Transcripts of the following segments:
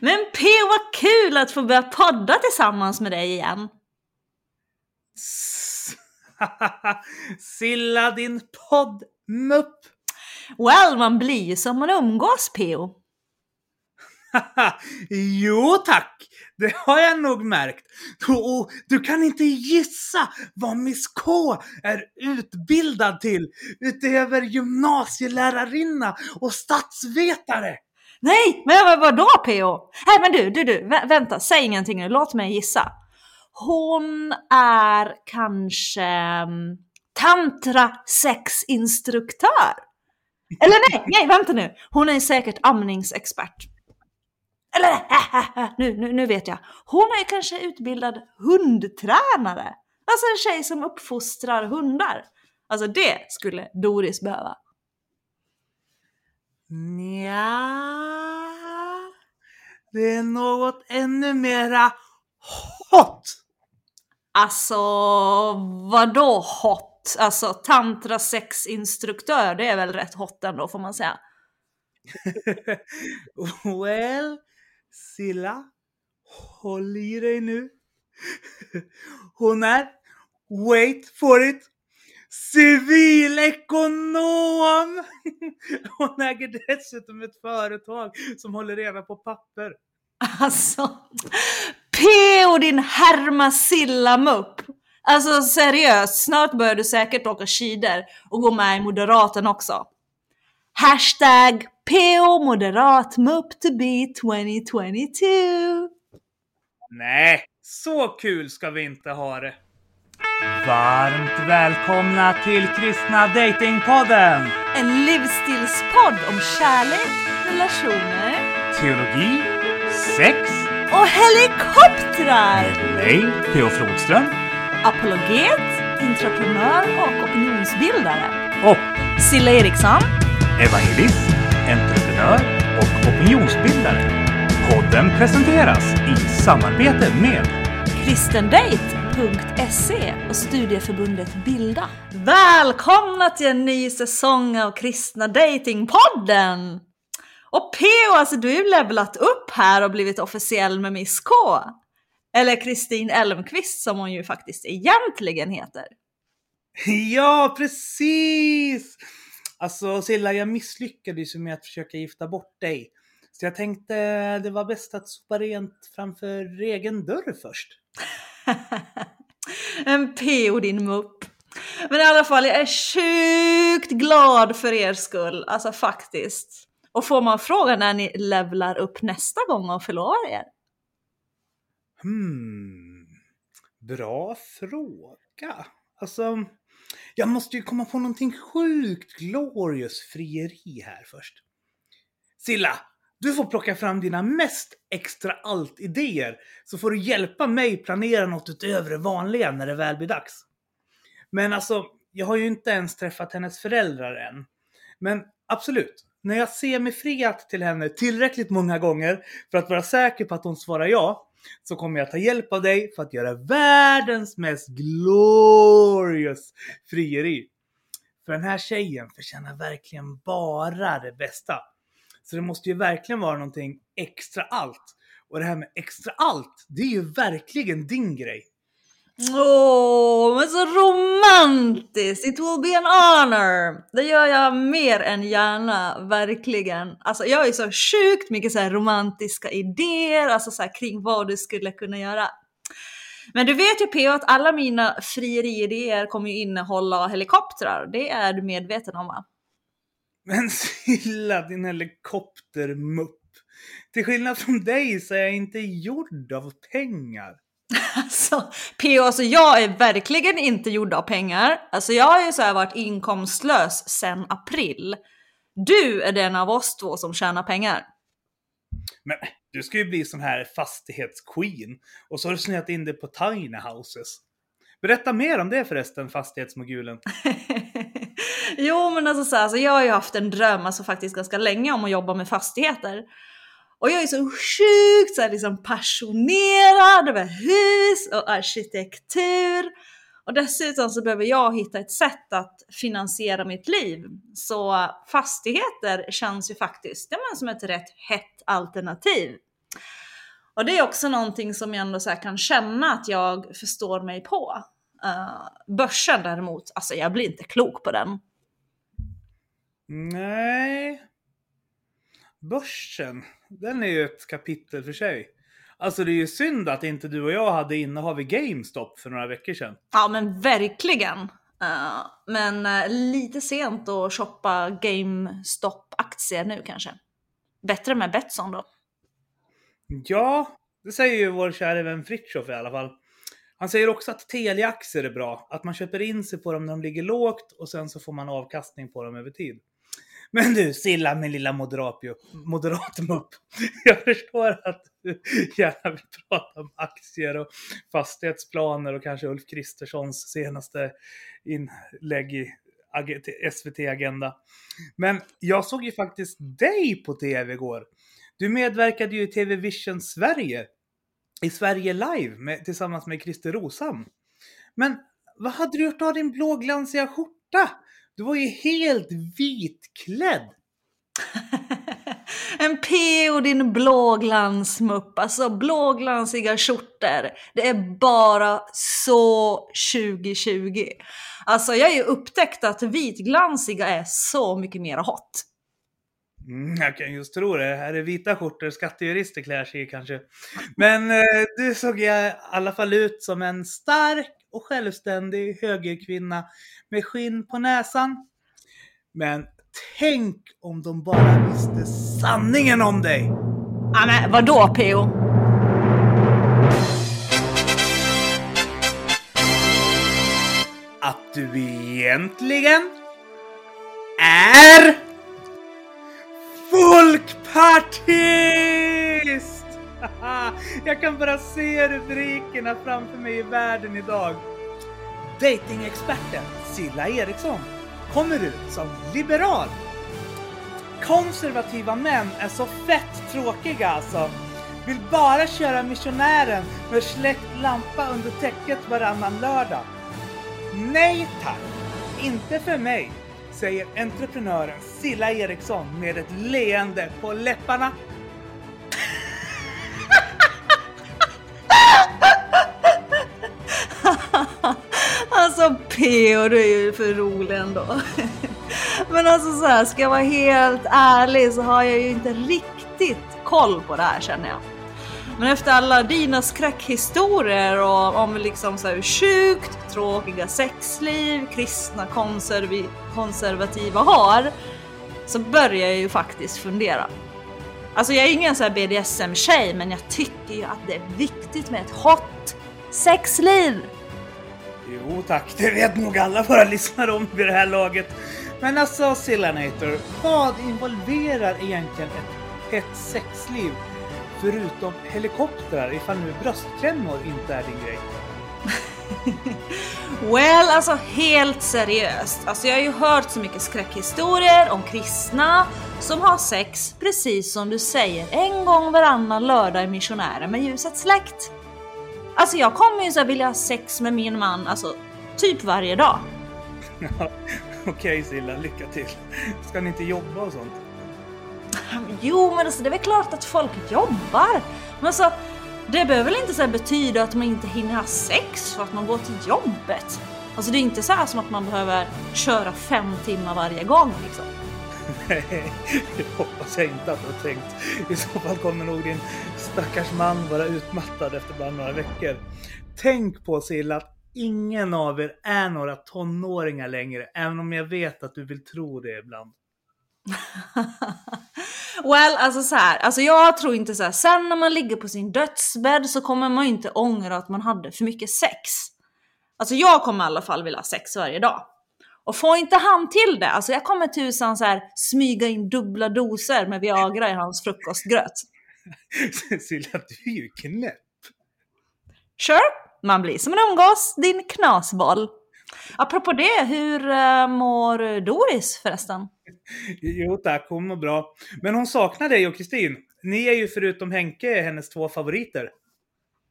Men P, vad kul att få börja podda tillsammans med dig igen. Silla din poddmupp! Well, man blir ju som man umgås, P.O. jo tack, det har jag nog märkt. Och du kan inte gissa vad Miss K är utbildad till utöver gymnasielärarinna och statsvetare. Nej, men vadå P.O.? Nej men du, du, du, vä vänta, säg ingenting nu, låt mig gissa. Hon är kanske um, tantra sexinstruktör? Eller nej, nej vänta nu, hon är säkert amningsexpert. Eller äh, äh, äh, nu, nu, nu vet jag. Hon är kanske utbildad hundtränare. Alltså en tjej som uppfostrar hundar. Alltså det skulle Doris behöva. Nja, det är något ännu mera hot. Alltså, vadå hot? Alltså tantra sexinstruktör, det är väl rätt hot ändå får man säga. well, Silla, håll i dig nu. Hon är, wait for it, civilekonom! Hon äger dessutom ett företag som håller reda på papper. Alltså, P och din härma Silla-mupp! Alltså seriöst, snart börjar du säkert åka skidor och gå med i Moderaten också. Hashtag PO Moderat Mupp to be 2022. Nej, så kul ska vi inte ha det. Varmt välkomna till Kristna Datingpodden! En livsstilspodd om kärlek, relationer, Teologi, sex och helikoptrar! med mig, P.O. Flodström Apologet, entreprenör och opinionsbildare. och Silla Eriksson. evangelist, entreprenör och opinionsbildare. Podden presenteras i samarbete med kristendate.se och studieförbundet Bilda. Välkomna till en ny säsong av Kristna Datingpodden! Och P.O. alltså du har ju levlat upp här och blivit officiell med Miss K. Eller Kristin Elmqvist som hon ju faktiskt egentligen heter. Ja, precis! Alltså Silla, jag misslyckades ju med att försöka gifta bort dig. Så jag tänkte det var bäst att sopa rent framför egen dörr först. en P.O. din mupp. Men i alla fall, jag är sjukt glad för er skull. Alltså faktiskt. Och får man fråga när ni levlar upp nästa gång och förlovar er? Hmm, bra fråga. Alltså, jag måste ju komma på någonting sjukt glorious frieri här först. Silla, du får plocka fram dina mest extra allt-idéer så får du hjälpa mig planera något utöver det vanliga när det väl blir dags. Men alltså, jag har ju inte ens träffat hennes föräldrar än. Men absolut, när jag ser mig friat till henne tillräckligt många gånger för att vara säker på att hon svarar ja, så kommer jag ta hjälp av dig för att göra världens mest glorious frieri. För den här tjejen förtjänar verkligen bara det bästa. Så det måste ju verkligen vara någonting extra allt. Och det här med extra allt, det är ju verkligen din grej. Åh, men så romantiskt! It will be an honor! Det gör jag mer än gärna, verkligen. Alltså jag har ju så sjukt mycket så här romantiska idéer, alltså så här kring vad du skulle kunna göra. Men du vet ju PO att alla mina frieriidéer kommer ju innehålla helikoptrar. Det är du medveten om va? Men Silla, din helikoptermupp. Till skillnad från dig så är jag inte gjord av pengar. Alltså, PO, alltså jag är verkligen inte gjord av pengar. Alltså jag har ju så varit inkomstlös sedan april. Du är den av oss två som tjänar pengar. Men du ska ju bli sån här fastighetsqueen. Och så har du snöat in det på tiny houses. Berätta mer om det förresten, fastighetsmogulen. jo men alltså, så här, så jag har ju haft en dröm alltså faktiskt ganska länge om att jobba med fastigheter. Och jag är så sjukt så här, liksom passionerad över hus och arkitektur. Och dessutom så behöver jag hitta ett sätt att finansiera mitt liv. Så fastigheter känns ju faktiskt ja, men som ett rätt hett alternativ. Och det är också någonting som jag ändå så här kan känna att jag förstår mig på. Uh, börsen däremot, alltså jag blir inte klok på den. Nej. Börsen, den är ju ett kapitel för sig. Alltså det är ju synd att inte du och jag hade innehav i GameStop för några veckor sedan. Ja men verkligen. Uh, men uh, lite sent att shoppa GameStop-aktier nu kanske. Bättre med Betsson då. Ja, det säger ju vår kära vän Fritiof i alla fall. Han säger också att Telia-aktier är bra. Att man köper in sig på dem när de ligger lågt och sen så får man avkastning på dem över tid. Men du Silla min lilla moderatmupp. Jag förstår att du gärna vill prata om aktier och fastighetsplaner och kanske Ulf Kristerssons senaste inlägg i SVT Agenda. Men jag såg ju faktiskt dig på tv igår. Du medverkade ju i TV Vision Sverige. I Sverige Live med, tillsammans med Christer Rosam. Men vad hade du gjort av din blåglansiga skjorta? Du var ju helt vitklädd. en PO din blåglansmupp, alltså blåglansiga skjortor. Det är bara så 2020. Alltså jag har ju upptäckt att vitglansiga är så mycket mer hot. Mm, jag kan just tro det. Här är vita skjortor skattejurister klär sig i kanske. Men eh, du såg i alla fall ut som en stark och självständig högerkvinna med skinn på näsan. Men tänk om de bara visste sanningen om dig! Ja men vadå PO? Att du egentligen är folkpartist! Jag kan bara se rubrikerna framför mig i världen idag. Datingexperten Silla Eriksson kommer ut som liberal. Konservativa män är så fett tråkiga alltså. Vill bara köra missionären med släckt lampa under täcket varannan lördag. Nej tack, inte för mig, säger entreprenören Silla Eriksson med ett leende på läpparna Alltså P.O. du är ju för rolig ändå. Men alltså så här, ska jag vara helt ärlig så har jag ju inte riktigt koll på det här känner jag. Men efter alla dina skräckhistorier och om liksom så här sjukt tråkiga sexliv kristna konserv konservativa har så börjar jag ju faktiskt fundera. Alltså jag är ingen så här BDSM-tjej men jag tycker ju att det är viktigt med ett hot sexliv. Jo tack, det vet nog alla våra lyssnare om vid det här laget. Men alltså Sillanator, vad involverar egentligen ett hett sexliv? Förutom helikoptrar ifall nu bröstkrämmor inte är din grej. well, alltså helt seriöst. Alltså jag har ju hört så mycket skräckhistorier om kristna som har sex, precis som du säger, en gång varannan lördag i missionären med ljuset släckt. Alltså jag kommer ju så vilja ha sex med min man, alltså typ varje dag. Okej Silla, lycka till. Ska ni inte jobba och sånt? Jo, men alltså, det är väl klart att folk jobbar. Men alltså, det behöver väl inte så betyda att man inte hinner ha sex för att man går till jobbet? Alltså det är inte så här som att man behöver köra fem timmar varje gång liksom. Nej, det hoppas jag inte att du har tänkt. I så fall kommer nog din stackars man vara utmattad efter bara några veckor. Tänk på Silla att ingen av er är några tonåringar längre, även om jag vet att du vill tro det ibland. well, alltså så här, alltså jag tror inte så här. sen när man ligger på sin dödsbädd så kommer man inte ångra att man hade för mycket sex. Alltså jag kommer i alla fall vilja ha sex varje dag. Och får inte han till det, alltså jag kommer tusan så här smyga in dubbla doser med Viagra i hans frukostgröt. Cecilia, du är ju knäpp. Sure, man blir som en umgås, din knasboll. Apropå det, hur uh, mår Doris förresten? Jo tack, hon mår bra. Men hon saknar dig och Kristin. Ni är ju förutom Henke hennes två favoriter.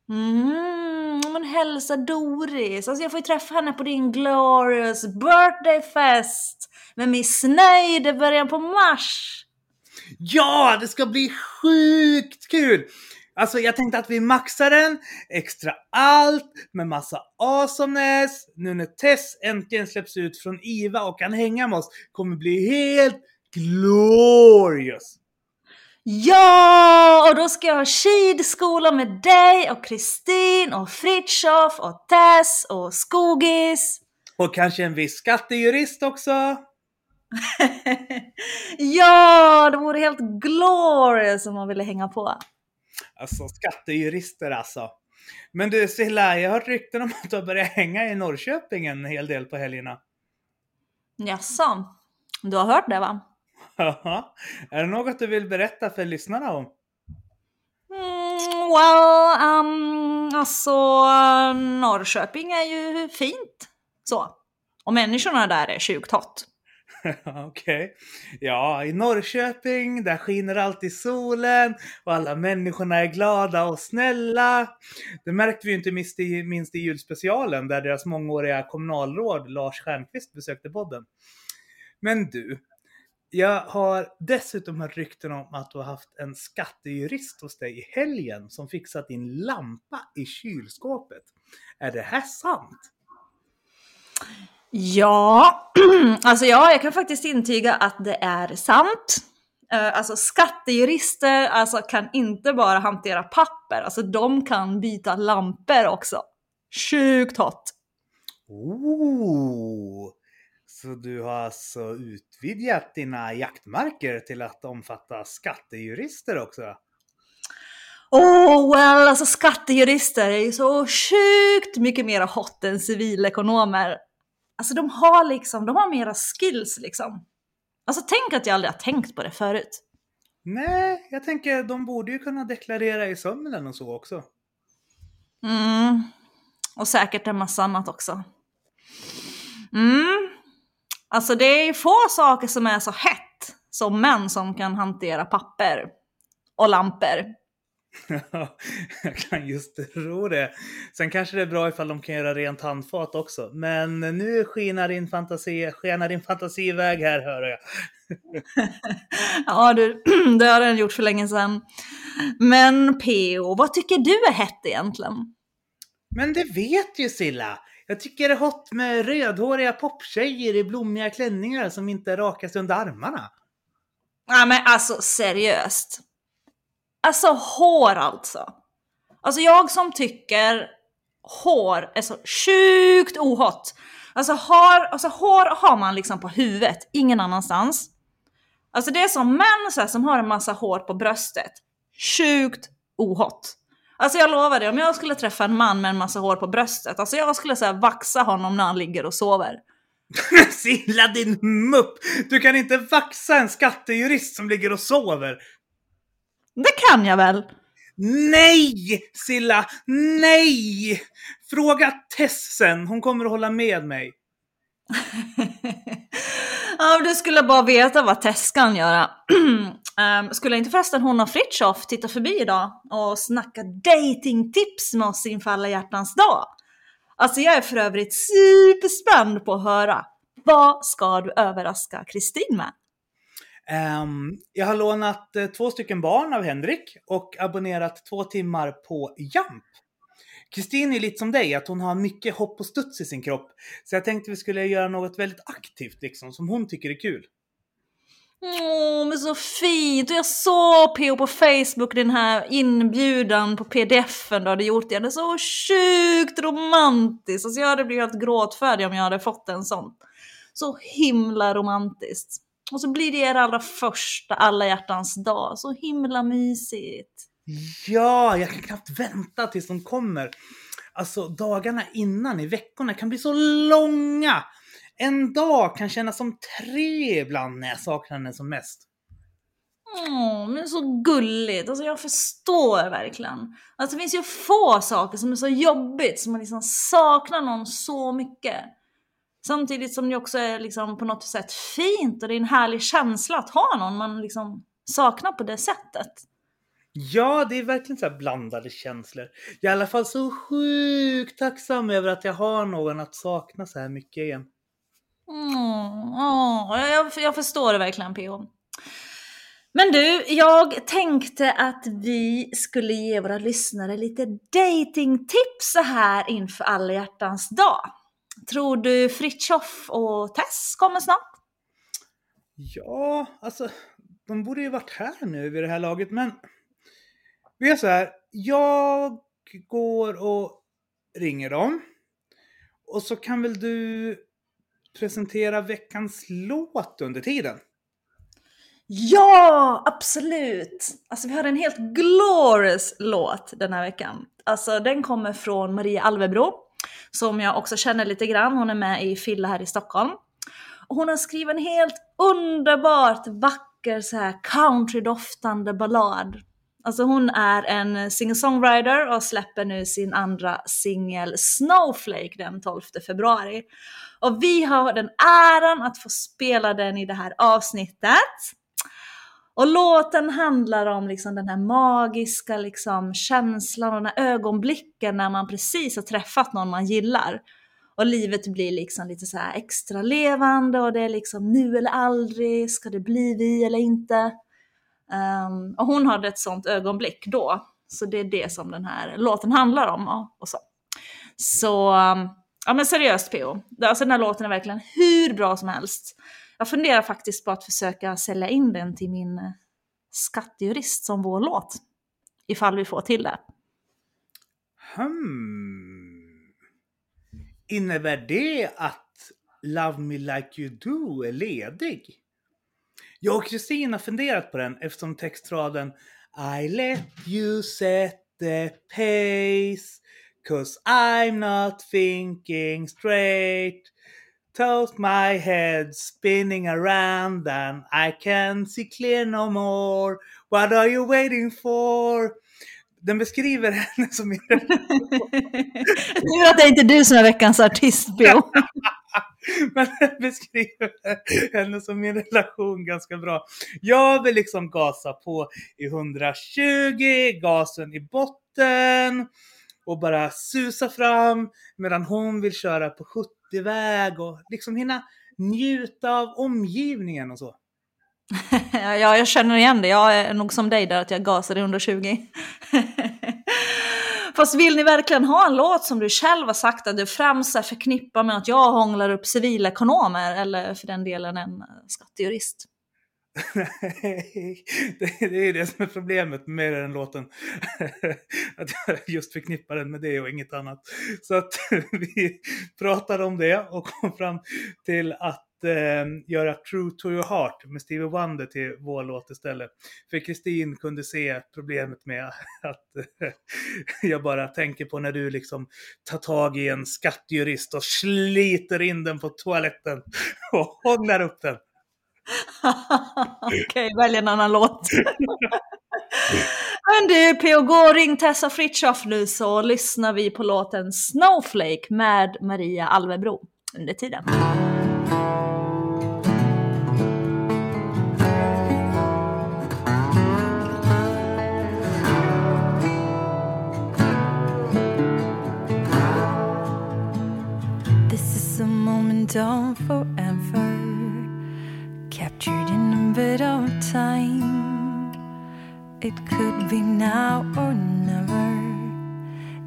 Mm, men hälsa Doris. Alltså jag får ju träffa henne på din glorious birthday fest med Miss Nöjd i början på mars. Ja, det ska bli sjukt kul! Alltså jag tänkte att vi maxar den, extra allt, med massa awesomeness. Nu när Tess äntligen släpps ut från IVA och kan hänga med oss kommer bli helt glorious! Ja, och då ska jag ha skidskola med dig och Kristin och Fritjof och Tess och Skogis. Och kanske en viss skattejurist också. ja, det vore helt glorious om man ville hänga på. Alltså skattejurister alltså. Men du Silla, jag har hört rykten om att du har börjat hänga i Norrköping en hel del på helgerna. Jaså? Du har hört det va? Ja. är det något du vill berätta för lyssnarna om? Mm, well, um, alltså Norrköping är ju fint. Så. Och människorna där är sjukt hot. Okej. Okay. Ja, i Norrköping, där skiner alltid solen och alla människorna är glada och snälla. Det märkte vi ju inte minst i, minst i julspecialen där deras mångåriga kommunalråd Lars Stjernkvist besökte podden. Men du, jag har dessutom hört rykten om att du har haft en skattejurist hos dig i helgen som fixat din lampa i kylskåpet. Är det här sant? Ja, alltså ja, jag kan faktiskt intyga att det är sant. Uh, alltså skattejurister alltså, kan inte bara hantera papper, alltså de kan byta lampor också. Sjukt hot! Oh, så du har alltså utvidgat dina jaktmarker till att omfatta skattejurister också? Oh well, alltså skattejurister är ju så sjukt mycket mer hot än civilekonomer. Alltså de har liksom, de har mera skills liksom. Alltså tänk att jag aldrig har tänkt på det förut. Nej, jag tänker de borde ju kunna deklarera i sömnen och så också. Mm, och säkert en massa annat också. Mm, alltså det är få saker som är så hett som män som kan hantera papper och lampor. jag kan just tro det. Sen kanske det är bra ifall de kan göra rent handfat också. Men nu skenar din fantasi, skenar din fantasi iväg här hör jag. ja du, det har den gjort för länge sedan. Men PO, vad tycker du är hett egentligen? Men det vet ju Silla. Jag tycker det är hot med rödhåriga poptjejer i blommiga klänningar som inte rakas under armarna. Ja men alltså seriöst. Alltså hår alltså. Alltså jag som tycker hår är så sjukt ohot. Alltså hår, alltså hår har man liksom på huvudet, ingen annanstans. Alltså det är som män så här, som har en massa hår på bröstet. Sjukt ohot. Alltså jag lovar dig, om jag skulle träffa en man med en massa hår på bröstet, alltså jag skulle säga vaxa honom när han ligger och sover. Silla din mupp! Du kan inte vaxa en skattejurist som ligger och sover! Det kan jag väl? Nej! Silla, nej! Fråga Tess sen, hon kommer att hålla med mig. ja, du skulle bara veta vad Tess kan göra. um, skulle inte förresten hon och Fritjof titta förbi idag och snacka datingtips med oss inför alla hjärtans dag? Alltså jag är för övrigt superspänd på att höra. Vad ska du överraska Kristin med? Um, jag har lånat eh, två stycken barn av Henrik och abonnerat två timmar på Jump. Kristin är lite som dig, att hon har mycket hopp och studs i sin kropp. Så jag tänkte vi skulle göra något väldigt aktivt liksom, som hon tycker är kul. Åh, men så fint! Och jag såg PO på Facebook, den här inbjudan på pdf-en du hade gjort. Det är så sjukt romantiskt! Alltså jag hade blivit helt gråtfärdig om jag hade fått en sån. Så himla romantiskt. Och så blir det er allra första alla hjärtans dag. Så himla mysigt. Ja, jag kan knappt vänta tills de kommer. Alltså dagarna innan i veckorna kan bli så långa. En dag kan kännas som tre ibland när jag saknar henne som mest. Åh, men så gulligt. Alltså jag förstår verkligen. Alltså det finns ju få saker som är så jobbigt som man liksom saknar någon så mycket. Samtidigt som det också är liksom på något sätt fint och det är en härlig känsla att ha någon man liksom saknar på det sättet. Ja, det är verkligen så blandade känslor. Jag är i alla fall så sjukt tacksam över att jag har någon att sakna så här mycket igen. Mm, oh, jag, jag förstår det verkligen PO. Men du, jag tänkte att vi skulle ge våra lyssnare lite datingtips så här inför alla hjärtans dag. Tror du Fritjof och Tess kommer snart? Ja, alltså de borde ju varit här nu vid det här laget, men vi gör så här. Jag går och ringer dem. Och så kan väl du presentera veckans låt under tiden? Ja, absolut! Alltså vi har en helt glorious låt den här veckan. Alltså den kommer från Maria Alvebro, som jag också känner lite grann. Hon är med i Filla här i Stockholm. Och hon har skrivit en helt underbart vacker så här countrydoftande ballad. Alltså hon är en singer-songwriter och släpper nu sin andra singel Snowflake den 12 februari. Och vi har den äran att få spela den i det här avsnittet. Och låten handlar om liksom den här magiska liksom känslan och den här ögonblicken när man precis har träffat någon man gillar. Och livet blir liksom lite så extra levande och det är liksom nu eller aldrig, ska det bli vi eller inte? Um, och hon hade ett sånt ögonblick då. Så det är det som den här låten handlar om. Och, och så. så, ehm, ja men seriöst PO. Alltså den här låten är verkligen hur bra som helst. Jag funderar faktiskt på att försöka sälja in den till min eh, skattejurist som vår låt. Ifall vi får till det. Hmm. Innebär det att Love Me Like You Do är ledig? Jag och Kristin har funderat på den eftersom textraden I let you set the pace Cause I'm not thinking straight Toast my head spinning around and I can see clear no more What are you waiting for? Den beskriver henne som min Nu att det inte är du som är veckans artist, Bill. Men den beskriver henne som min relation ganska bra. Jag vill liksom gasa på i 120, gasen i botten och bara susa fram medan hon vill köra på iväg och liksom hinna njuta av omgivningen och så. ja, jag känner igen det. Jag är nog som dig där att jag gasar i 120. Fast vill ni verkligen ha en låt som du själv har sagt att du främst förknippar med att jag hånglar upp civilekonomer eller för den delen en skattejurist? Nej, det är det som är problemet med den låten. Att jag just förknippar den med det och inget annat. Så att vi pratade om det och kom fram till att eh, göra True to your heart med Stevie Wonder till vår låt istället. För Kristin kunde se problemet med att eh, jag bara tänker på när du liksom tar tag i en skattjurist och sliter in den på toaletten och hånglar upp den. Okej, okay, välj en annan låt. Men du, P.O. gå och ring Tessa Fritiof nu så lyssnar vi på låten Snowflake med Maria Alvebro under tiden. on forever, captured in a bit of time. It could be now or never.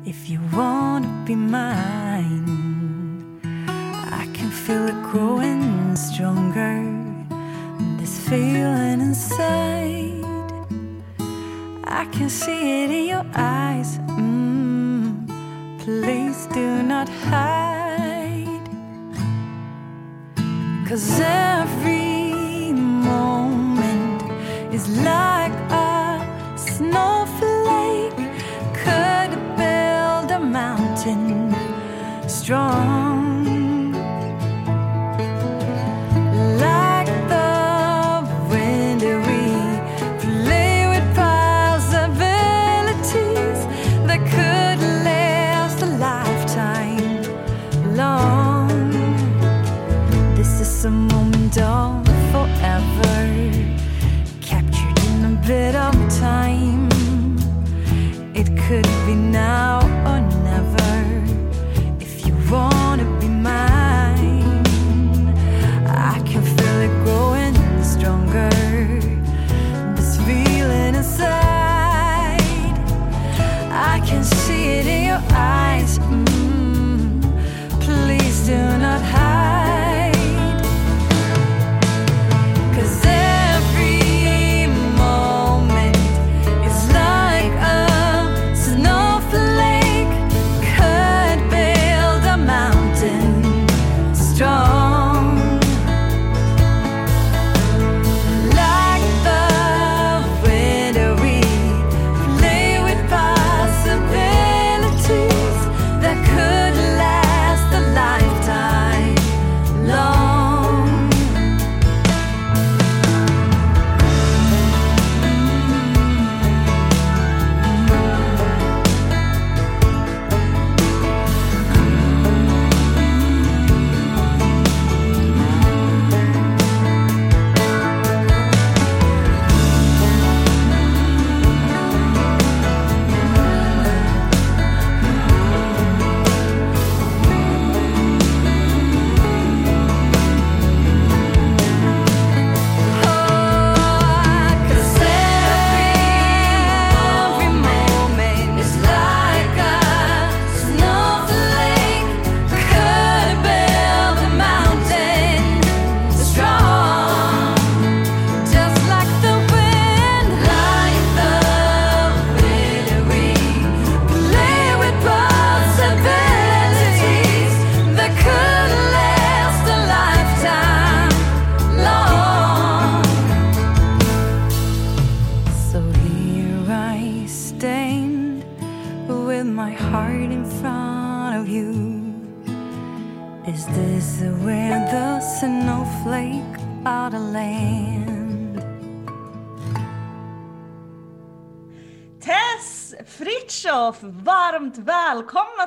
If you wanna be mine, I can feel it growing stronger. This feeling inside, I can see it in your eyes. Mm, please do not hide. Cause every moment is like a snowflake.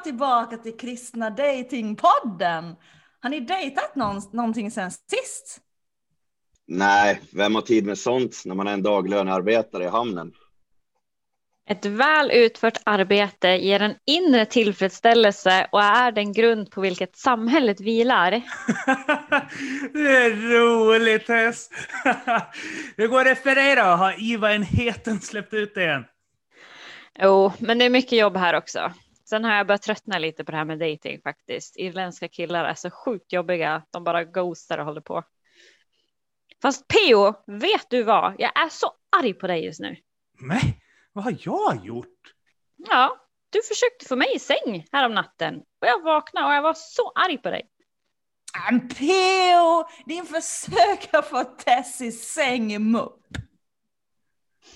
Tillbaka till Kristna Datingpodden. Har ni dejtat någon, någonting sen sist? Nej, vem har tid med sånt när man är en daglönearbetare i hamnen? Ett väl utfört arbete ger en inre tillfredsställelse och är den grund på vilket samhället vilar. det är roligt Tess! Hur går det för dig då? Har Iva-enheten släppt ut det igen? Jo, men det är mycket jobb här också. Sen har jag börjat tröttna lite på det här med dating faktiskt. Irländska killar är så sjukt jobbiga. De bara ghostar och håller på. Fast Peo, vet du vad? Jag är så arg på dig just nu. Nej, vad har jag gjort? Ja, du försökte få mig i säng här om natten och jag vaknade och jag var så arg på dig. Men Peo, din försök att få Tess i säng mupp.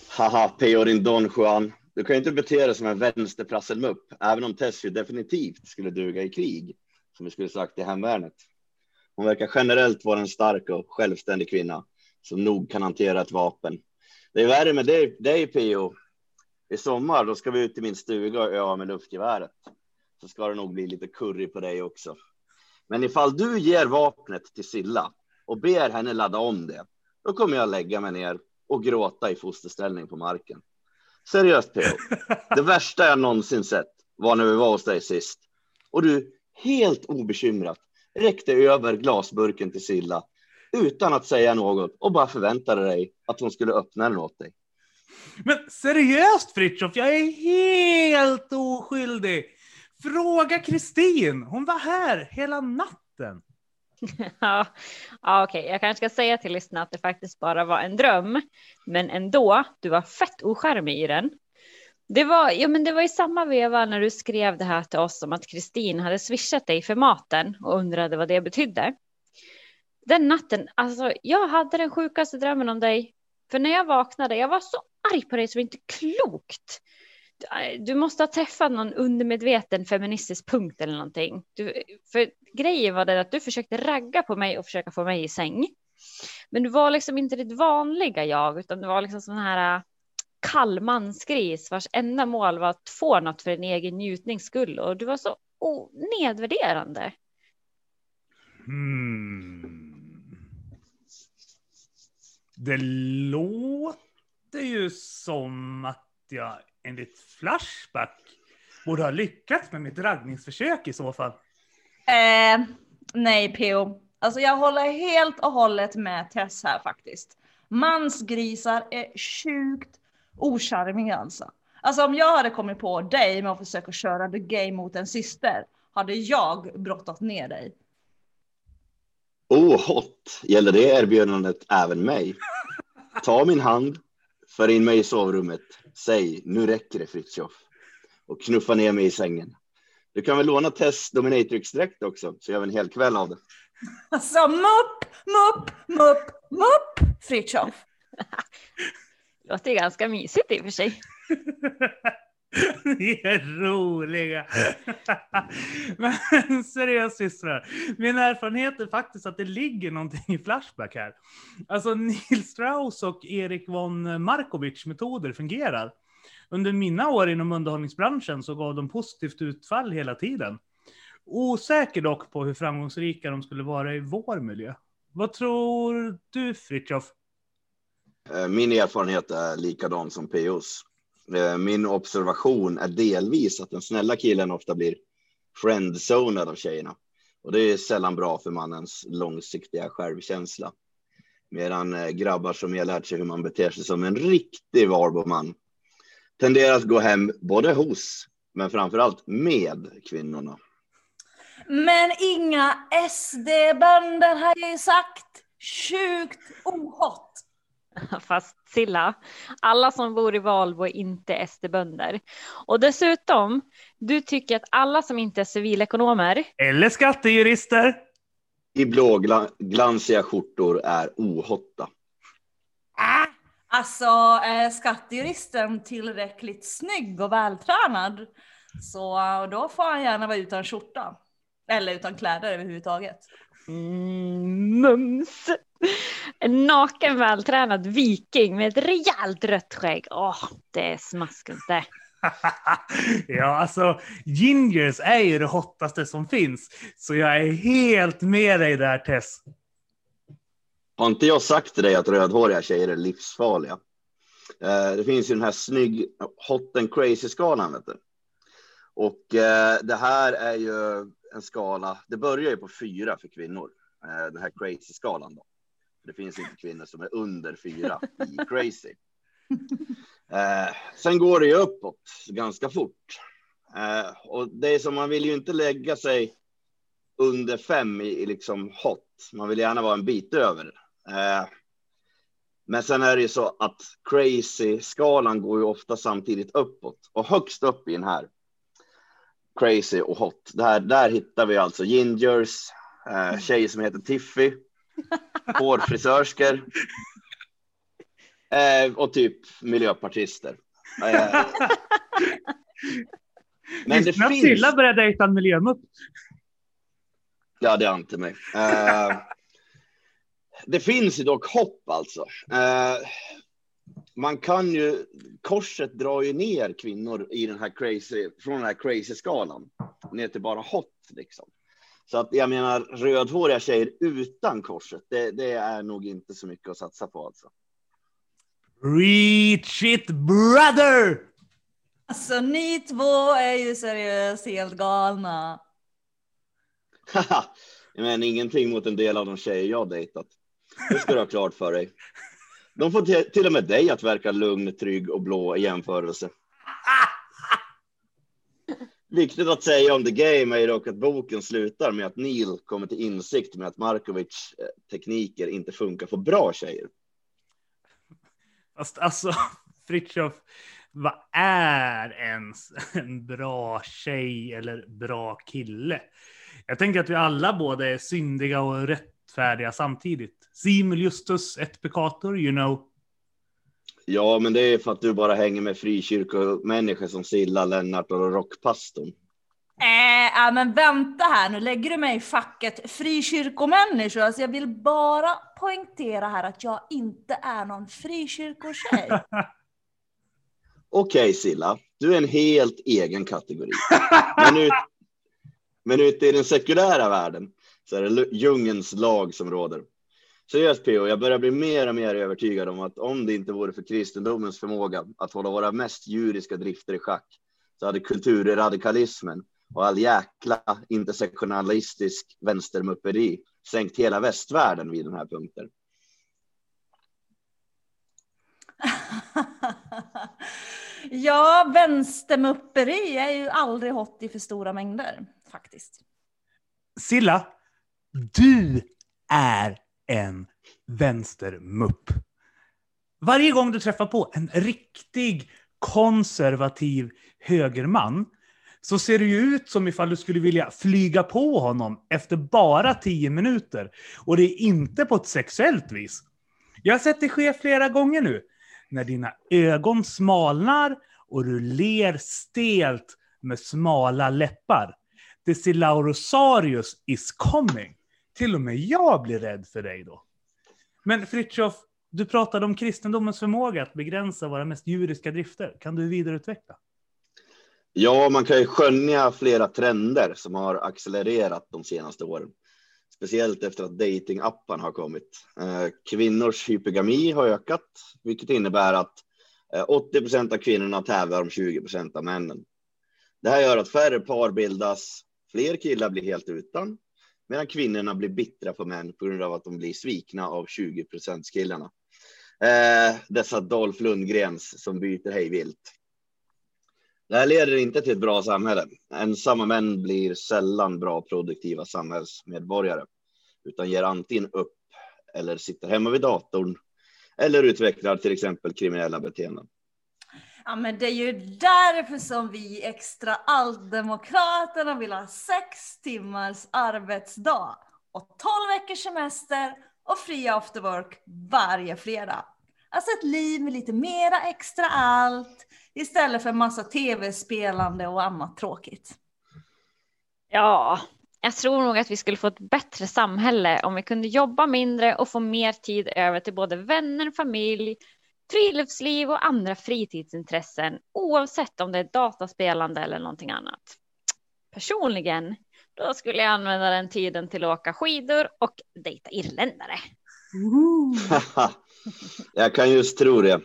Haha, Peo din Don Juan. Du kan ju inte bete dig som en vänsterprasselmupp, även om Tess ju definitivt skulle duga i krig, som vi skulle sagt i hemvärnet. Hon verkar generellt vara en stark och självständig kvinna som nog kan hantera ett vapen. Det är värre med dig, dig Pio. I sommar då ska vi ut till min stuga och öva med luftgeväret. Så ska det nog bli lite curry på dig också. Men ifall du ger vapnet till Silla och ber henne ladda om det, då kommer jag lägga mig ner och gråta i fosterställning på marken. Seriöst Peo, det värsta jag någonsin sett var när vi var hos dig sist och du helt obekymrat räckte över glasburken till Silla utan att säga något och bara förväntade dig att hon skulle öppna den åt dig. Men seriöst Fritiof, jag är helt oskyldig. Fråga Kristin, hon var här hela natten. ja, ja okej, okay. jag kanske ska säga till lyssnarna att det faktiskt bara var en dröm, men ändå, du var fett oskärmig i den. Det var, ja, men det var i samma veva när du skrev det här till oss om att Kristin hade swishat dig för maten och undrade vad det betydde. Den natten, alltså jag hade den sjukaste drömmen om dig. För när jag vaknade, jag var så arg på dig så det inte klokt. Du måste ha träffat någon undermedveten feministisk punkt eller någonting. Du, för grejen var det att du försökte ragga på mig och försöka få mig i säng. Men du var liksom inte ditt vanliga jag, utan du var liksom sån här äh, kall mansgris vars enda mål var att få något för din egen njutnings skull och du var så oh, nedvärderande. Hmm. Det låter ju som att jag enligt Flashback borde ha lyckats med mitt raggningsförsök i så fall. Eh, nej, P.O. Alltså jag håller helt och hållet med Tess här faktiskt. Mansgrisar är sjukt ocharmig alltså. Alltså om jag hade kommit på dig med att försöka köra the game mot en syster hade jag brottat ner dig. Oh, hot! Gäller det erbjudandet även mig? Ta min hand, för in mig i sovrummet, säg nu räcker det Fritiof och knuffa ner mig i sängen. Du kan väl låna Tess Dominatrix-dräkt också, så gör vi en hel kväll av det. Alltså mupp, mupp, mupp, mupp, Fritiof. Låter ganska mysigt i och för sig. Ni är roliga. Men seriöst systrar, min erfarenhet är faktiskt att det ligger någonting i Flashback här. Alltså Neil Strauss och Erik von Markovic metoder fungerar. Under mina år inom underhållningsbranschen så gav de positivt utfall hela tiden. Osäker dock på hur framgångsrika de skulle vara i vår miljö. Vad tror du Fritjof? Eh, min erfarenhet är likadan som P.O.s. Eh, min observation är delvis att den snälla killen ofta blir friendzonad av tjejerna. Och det är sällan bra för mannens långsiktiga självkänsla. Medan eh, grabbar som har lärt sig hur man beter sig som en riktig Varboman tenderar att gå hem både hos, men framför allt med kvinnorna. Men inga SD-bönder har jag ju sagt. Sjukt ohot. Fast Silla, alla som bor i Valbo är inte SD-bönder. Och dessutom, du tycker att alla som inte är civilekonomer eller skattejurister i blåglansiga skjortor är ohotta. Äh, Alltså, är skattejuristen tillräckligt snygg och vältränad så då får han gärna vara utan skjorta. Eller utan kläder överhuvudtaget. Mm, mums! En naken vältränad viking med ett rejält rött skägg. Åh, det är smaskigt det. ja, alltså gingers är ju det hottaste som finns. Så jag är helt med dig där Tess. Har inte jag sagt till dig att rödhåriga tjejer är livsfarliga? Eh, det finns ju den här snygg hot and crazy skalan. Vet du? Och eh, det här är ju en skala. Det börjar ju på fyra för kvinnor. Eh, den här crazy skalan då. Det finns inte kvinnor som är under fyra i crazy. Eh, sen går det ju uppåt ganska fort. Eh, och det är som man vill ju inte lägga sig under fem i, i liksom hot. Man vill gärna vara en bit över. Eh, men sen är det ju så att crazy skalan går ju ofta samtidigt uppåt och högst upp i den här crazy och hot. Där, där hittar vi alltså gingers, eh, tjejer som heter Tiffy, hårfrisörskor eh, och typ miljöpartister. Eh, men det finns. Silla började dejta en miljömupp. Ja, det ante mig. Eh, det finns ju dock hopp alltså. Eh, man kan ju, korset drar ju ner kvinnor i den här crazy, från den här crazy skalan ner till bara hot liksom. Så att jag menar rödhåriga tjejer utan korset, det, det är nog inte så mycket att satsa på alltså. Reach it brother! Alltså ni två är ju seriöst helt galna. Men ingenting mot en del av de tjejer jag dejtat. Det ska du ha klart för dig. De får till- och med dig att verka lugn, trygg och blå i jämförelse. Viktigt att säga om The Game är dock att boken slutar med att Neil kommer till insikt med att Markovics eh, tekniker inte funkar för bra tjejer. Fast alltså, Fritiof, vad är ens en bra tjej eller bra kille? Jag tänker att vi alla både är syndiga och rättfärdiga samtidigt. Simul justus et peccator, you know. Ja, men det är för att du bara hänger med frikyrkomänniskor som Silla, Lennart och rockpastorn. Äh, ja, men vänta här nu, lägger du mig i facket frikyrkomänniskor? Alltså jag vill bara poängtera här att jag inte är någon frikyrkotjej. Okej Silla, du är en helt egen kategori. Men, ut, men ute i den sekulära världen så är det djungelns lag som råder. Seriöst PO, jag börjar bli mer och mer övertygad om att om det inte vore för kristendomens förmåga att hålla våra mest djuriska drifter i schack så hade kulturradikalismen och all jäkla intersektionalistisk vänstermupperi sänkt hela västvärlden vid den här punkten. ja, vänstermupperi är ju aldrig hot i för stora mängder, faktiskt. Silla, du är en vänstermupp. Varje gång du träffar på en riktig konservativ högerman så ser det ju ut som ifall du skulle vilja flyga på honom efter bara tio minuter. Och det är inte på ett sexuellt vis. Jag har sett det ske flera gånger nu. När dina ögon smalnar och du ler stelt med smala läppar. Desilaurosarius is coming. Till och med jag blir rädd för dig då. Men Fritjof, du pratade om kristendomens förmåga att begränsa våra mest djuriska drifter. Kan du vidareutveckla? Ja, man kan ju skönja flera trender som har accelererat de senaste åren. Speciellt efter att datingappen har kommit. Eh, kvinnors hypergami har ökat, vilket innebär att eh, 80 procent av kvinnorna tävlar om 20 procent av männen. Det här gör att färre par bildas, fler killar blir helt utan, medan kvinnorna blir bittra på män på grund av att de blir svikna av 20 killarna. Eh, dessa Dolph Lundgrens som byter hej vilt. Det här leder inte till ett bra samhälle. Ensamma män blir sällan bra produktiva samhällsmedborgare, utan ger antingen upp eller sitter hemma vid datorn eller utvecklar till exempel kriminella beteenden. Ja, men det är ju därför som vi extra alldemokraterna vill ha sex timmars arbetsdag och 12 veckors semester och fri afterwork varje fredag. Alltså ett liv med lite mera extra allt istället för en massa tv-spelande och annat tråkigt. Ja, jag tror nog att vi skulle få ett bättre samhälle om vi kunde jobba mindre och få mer tid över till både vänner, familj, friluftsliv och andra fritidsintressen oavsett om det är dataspelande eller någonting annat. Personligen, då skulle jag använda den tiden till att åka skidor och dejta irländare. jag kan just tro det.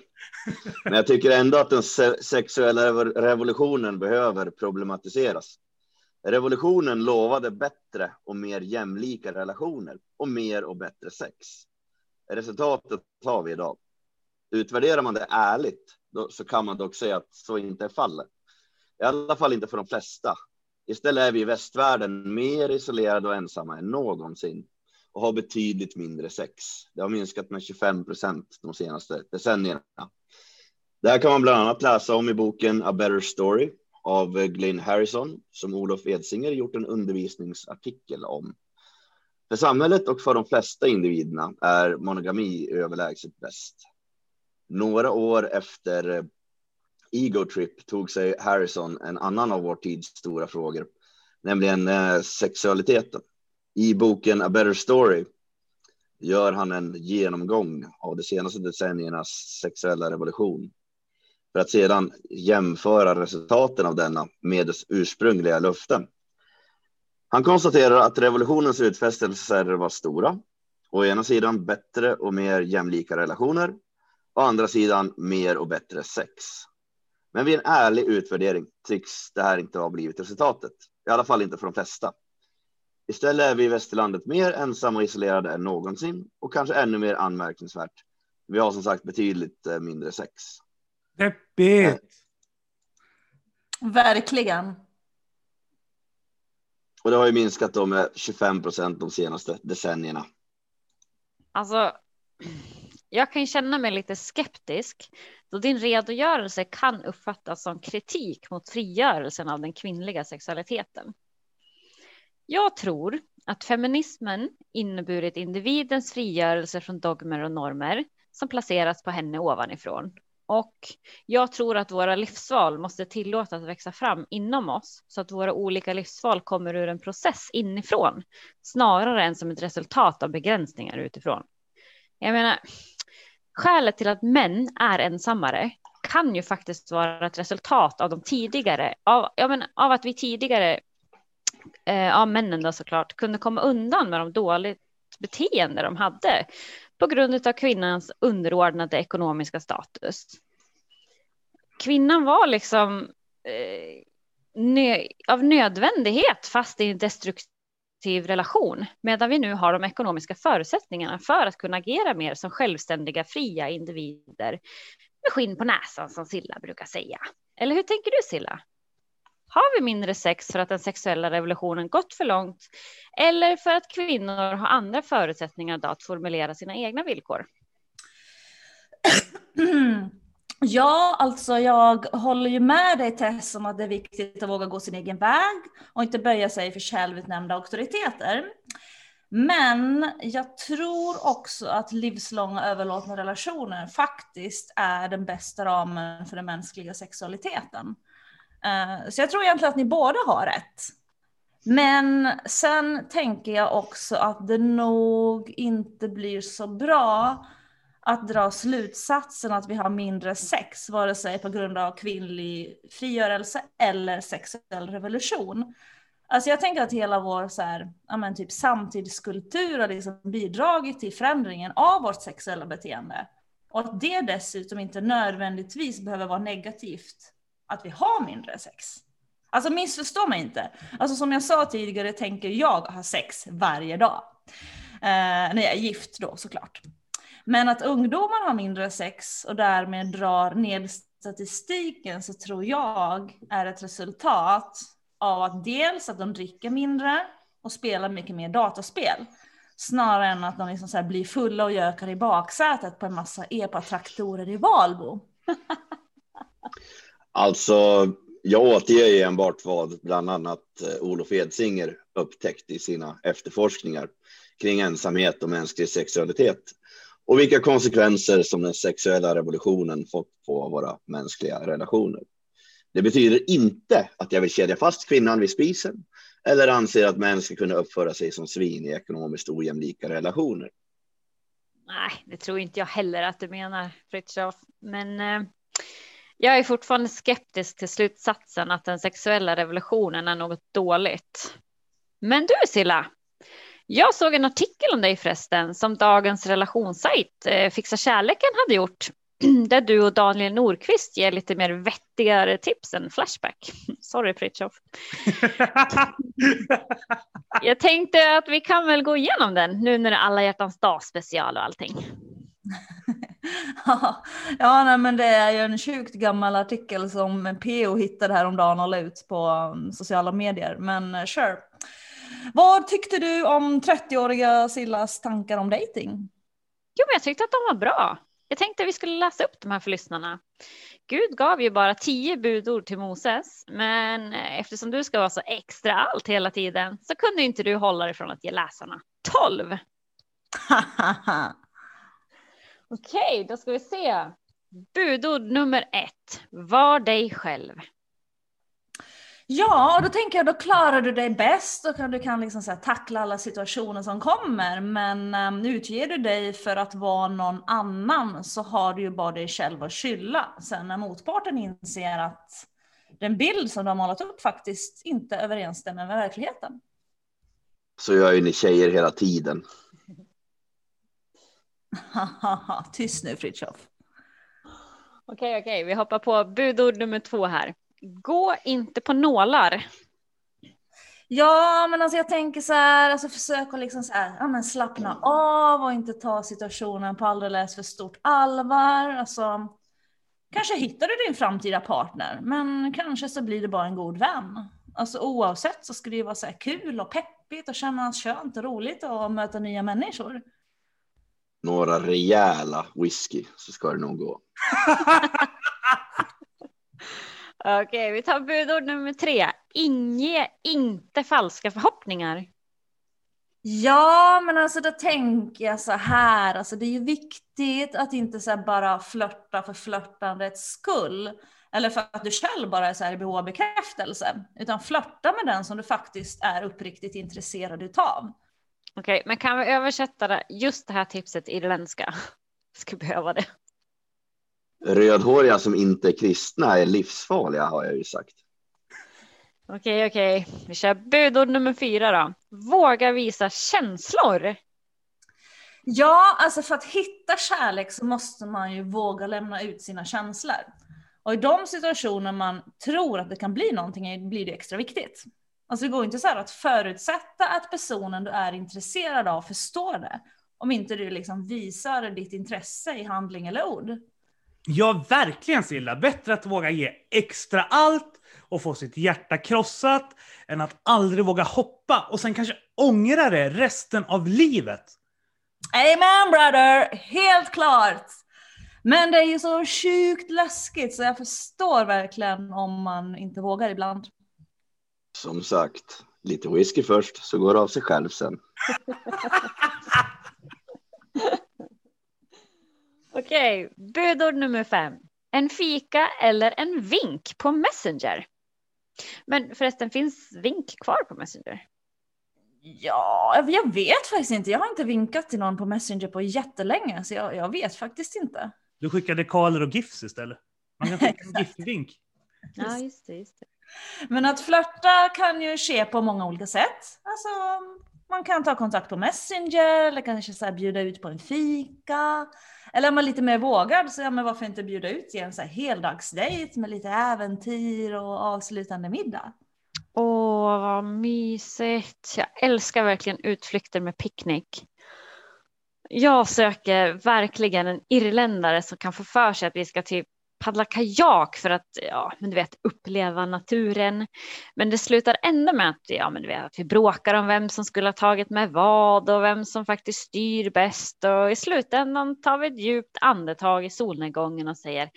Men jag tycker ändå att den sexuella revolutionen behöver problematiseras. Revolutionen lovade bättre och mer jämlika relationer och mer och bättre sex. Resultatet har vi idag. Utvärderar man det ärligt då, så kan man dock säga att så inte är fallet. I alla fall inte för de flesta. Istället är vi i västvärlden mer isolerade och ensamma än någonsin och har betydligt mindre sex. Det har minskat med 25 procent de senaste decennierna. Det här kan man bland annat läsa om i boken A Better Story av Glenn Harrison som Olof Edsinger gjort en undervisningsartikel om. För samhället och för de flesta individerna är monogami överlägset bäst. Några år efter eh, Ego Trip tog sig Harrison en annan av vår tids stora frågor, nämligen eh, sexualiteten. I boken A Better Story gör han en genomgång av de senaste decenniernas sexuella revolution för att sedan jämföra resultaten av denna med dess ursprungliga löften. Han konstaterar att revolutionens utfästelser var stora. Å ena sidan bättre och mer jämlika relationer. Å andra sidan mer och bättre sex. Men vid en ärlig utvärdering tycks det här inte ha blivit resultatet. I alla fall inte för de flesta. Istället är vi i västerlandet mer ensamma och isolerade än någonsin och kanske ännu mer anmärkningsvärt. Vi har som sagt betydligt eh, mindre sex. Deppigt. Verkligen. Och det har ju minskat då med 25 procent de senaste decennierna. Alltså, jag kan känna mig lite skeptisk då din redogörelse kan uppfattas som kritik mot frigörelsen av den kvinnliga sexualiteten. Jag tror att feminismen inneburit individens frigörelse från dogmer och normer som placeras på henne ovanifrån och jag tror att våra livsval måste tillåtas växa fram inom oss så att våra olika livsval kommer ur en process inifrån snarare än som ett resultat av begränsningar utifrån. Jag menar, skälet till att män är ensammare kan ju faktiskt vara ett resultat av de tidigare, av, ja, men, av att vi tidigare, eh, av männen då såklart, kunde komma undan med de dåligt beteende de hade på grund av kvinnans underordnade ekonomiska status. Kvinnan var liksom eh, nö av nödvändighet fast i en destruktiv relation, medan vi nu har de ekonomiska förutsättningarna för att kunna agera mer som självständiga, fria individer med skinn på näsan som Silla brukar säga. Eller hur tänker du Silla? Har vi mindre sex för att den sexuella revolutionen gått för långt eller för att kvinnor har andra förutsättningar att formulera sina egna villkor? Ja, alltså jag håller ju med dig Tess om att det är viktigt att våga gå sin egen väg och inte böja sig för självutnämnda auktoriteter. Men jag tror också att livslånga överlåtna relationer faktiskt är den bästa ramen för den mänskliga sexualiteten. Eh, så jag tror egentligen att ni båda har rätt. Men sen tänker jag också att det nog inte blir så bra att dra slutsatsen att vi har mindre sex, vare sig på grund av kvinnlig frigörelse eller sexuell revolution. Alltså jag tänker att hela vår så här, ja men typ samtidskultur har liksom bidragit till förändringen av vårt sexuella beteende. Och att det dessutom inte nödvändigtvis behöver vara negativt att vi har mindre sex. Alltså missförstå mig inte. Alltså som jag sa tidigare tänker jag ha sex varje dag. Eh, när jag är gift då såklart. Men att ungdomar har mindre sex och därmed drar ned statistiken så tror jag är ett resultat av att dels att de dricker mindre och spelar mycket mer dataspel. Snarare än att de liksom så blir fulla och gökar i baksätet på en massa epatraktorer i Valbo. Alltså, jag återger enbart vad bland annat eh, Olof Edsinger upptäckt i sina efterforskningar kring ensamhet och mänsklig sexualitet och vilka konsekvenser som den sexuella revolutionen fått på våra mänskliga relationer. Det betyder inte att jag vill kedja fast kvinnan vid spisen eller anser att män ska kunna uppföra sig som svin i ekonomiskt ojämlika relationer. Nej, det tror inte jag heller att du menar, Fritiof. Men eh, jag är fortfarande skeptisk till slutsatsen att den sexuella revolutionen är något dåligt. Men du Silla, jag såg en artikel om dig förresten som dagens relationssajt eh, Fixa kärleken hade gjort där du och Daniel Nordqvist ger lite mer vettigare tips än Flashback. Sorry Fritiof. Jag tänkte att vi kan väl gå igenom den nu när det är alla hjärtans dag special och allting. ja, nej, men det är ju en sjukt gammal artikel som PO hittade häromdagen och la ut på um, sociala medier. Men uh, sure. Vad tyckte du om 30-åriga Sillas tankar om dating? Jo, men jag tyckte att de var bra. Jag tänkte att vi skulle läsa upp de här för lyssnarna. Gud gav ju bara tio budord till Moses, men eftersom du ska vara så extra allt hela tiden så kunde inte du hålla dig från att ge läsarna tolv. Okej, då ska vi se. Budord nummer ett. Var dig själv. Ja, och då tänker jag då klarar du dig bäst och du kan liksom så här, tackla alla situationer som kommer. Men um, utger du dig för att vara någon annan så har du ju bara dig själv att skylla. Sen när motparten inser att den bild som du har målat upp faktiskt inte överensstämmer med verkligheten. Så gör ju ni tjejer hela tiden. Tyst nu Fritiof. Okej, okej, vi hoppar på budord nummer två här. Gå inte på nålar. Ja, men alltså jag tänker så här, alltså försök att liksom så här, ja, men slappna av och inte ta situationen på alldeles för stort allvar. Alltså, kanske hittar du din framtida partner, men kanske så blir det bara en god vän. Alltså oavsett så ska det ju vara så här kul och peppigt och kännas skönt och roligt att möta nya människor. Några rejäla whisky så ska det nog gå. Okej, vi tar budord nummer tre. Inge inte falska förhoppningar. Ja, men alltså då tänker jag så här, alltså det är ju viktigt att inte så bara flörta för flörtandets skull. Eller för att du själv bara är så här i behov av bekräftelse. Utan flörta med den som du faktiskt är uppriktigt intresserad utav. Okej, men kan vi översätta det, just det här tipset irländska? Skulle behöva det. Rödhåriga som inte är kristna är livsfarliga har jag ju sagt. Okej, okej. Vi kör budord nummer fyra då. Våga visa känslor. Ja, alltså för att hitta kärlek så måste man ju våga lämna ut sina känslor. Och i de situationer man tror att det kan bli någonting blir det extra viktigt. Alltså det går inte så här att förutsätta att personen du är intresserad av förstår det. Om inte du liksom visar ditt intresse i handling eller ord. Ja, verkligen Silla. Bättre att våga ge extra allt och få sitt hjärta krossat än att aldrig våga hoppa och sen kanske ångra det resten av livet. Amen brother! Helt klart! Men det är ju så sjukt läskigt så jag förstår verkligen om man inte vågar ibland. Som sagt, lite whisky först så går det av sig själv sen. Okej, budord nummer fem. En fika eller en vink på Messenger. Men förresten, finns vink kvar på Messenger? Ja, jag vet faktiskt inte. Jag har inte vinkat till någon på Messenger på jättelänge, så jag, jag vet faktiskt inte. Du skickar dekaler och gifs istället. Man kan skicka en giftevink. Ja, just det, just det. Men att flörta kan ju ske på många olika sätt. Alltså, man kan ta kontakt på Messenger eller kanske så bjuda ut på en fika. Eller om man är lite mer vågad så ja, men varför inte bjuda ut i en så här heldagsdejt med lite äventyr och avslutande middag. Åh, vad mysigt. Jag älskar verkligen utflykter med picknick. Jag söker verkligen en irländare som kan få för sig att vi ska typ paddla kajak för att ja, men du vet, uppleva naturen. Men det slutar ändå med att, ja, men du vet, att vi bråkar om vem som skulle ha tagit med vad och vem som faktiskt styr bäst. Och i slutändan tar vi ett djupt andetag i solnedgången och säger äh,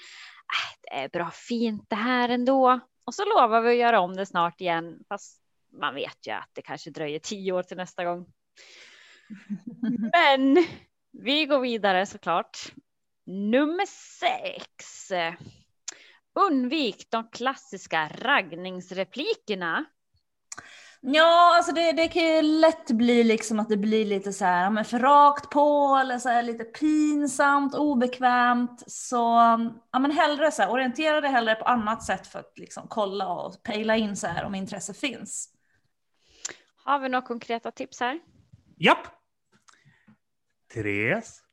det är bra fint det här ändå. Och så lovar vi att göra om det snart igen. Fast man vet ju att det kanske dröjer tio år till nästa gång. Men Vi går vidare såklart. Nummer sex. Undvik de klassiska raggningsreplikerna. Ja, alltså det, det kan ju lätt bli liksom att det blir lite så här, men för rakt på eller så här lite pinsamt, obekvämt. Så ja, men hellre så här, orientera dig hellre på annat sätt för att liksom kolla och pejla in så här om intresse finns. Har vi några konkreta tips här? Japp! Therese,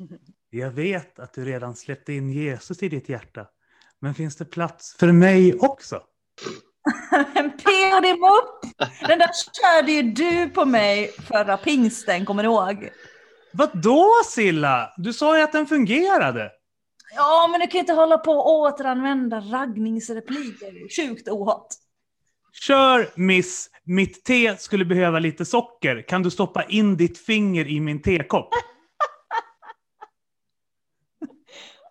jag vet att du redan släppte in Jesus i ditt hjärta. Men finns det plats för mig också? En PO din upp! Den där körde ju du på mig förra pingsten, kommer du ihåg? Vad då Silla? Du sa ju att den fungerade. Ja, men du kan ju inte hålla på och återanvända raggningsrepliker. Sjukt ohot. Kör miss, mitt te skulle behöva lite socker. Kan du stoppa in ditt finger i min tekopp?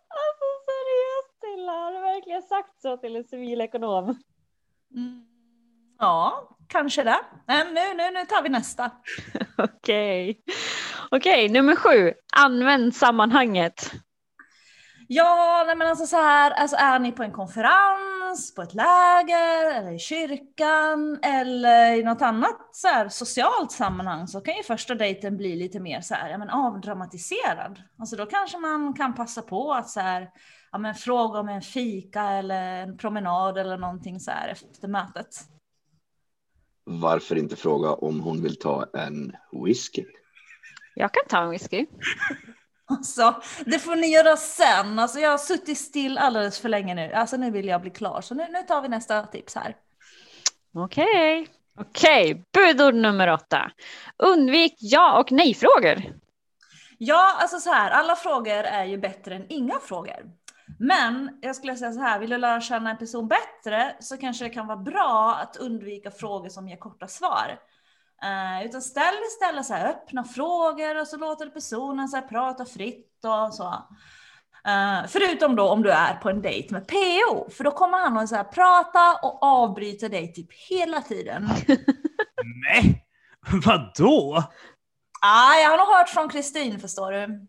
Alltså seriöst Tilla, har du verkligen sagt så till en civilekonom? Mm. Ja, kanske det. Men nu, nu, nu tar vi nästa. Okej. Okej, nummer sju. Använd sammanhanget. Ja, nej men alltså så här, alltså är ni på en konferens, på ett läger, eller i kyrkan, eller i något annat så här, socialt sammanhang så kan ju första dejten bli lite mer så här, ja, men avdramatiserad. Alltså då kanske man kan passa på att så här, ja, men fråga om en fika eller en promenad eller någonting så här efter mötet. Varför inte fråga om hon vill ta en whisky? Jag kan ta en whisky. Alltså, det får ni göra sen. Alltså, jag har suttit still alldeles för länge nu. Alltså, nu vill jag bli klar. Så nu, nu tar vi nästa tips här. Okej. Okej, budord nummer åtta. Undvik ja och nej-frågor. Ja, alltså så här, alla frågor är ju bättre än inga frågor. Men jag skulle säga så här, vill du lära känna en person bättre så kanske det kan vara bra att undvika frågor som ger korta svar. Uh, utan ställ istället så här öppna frågor och så låter personen så prata fritt och så. Uh, förutom då om du är på en dejt med PO, för då kommer han att så här prata och avbryta dig typ hela tiden. Nej, vadå? Ah, jag har nog hört från Kristin förstår du.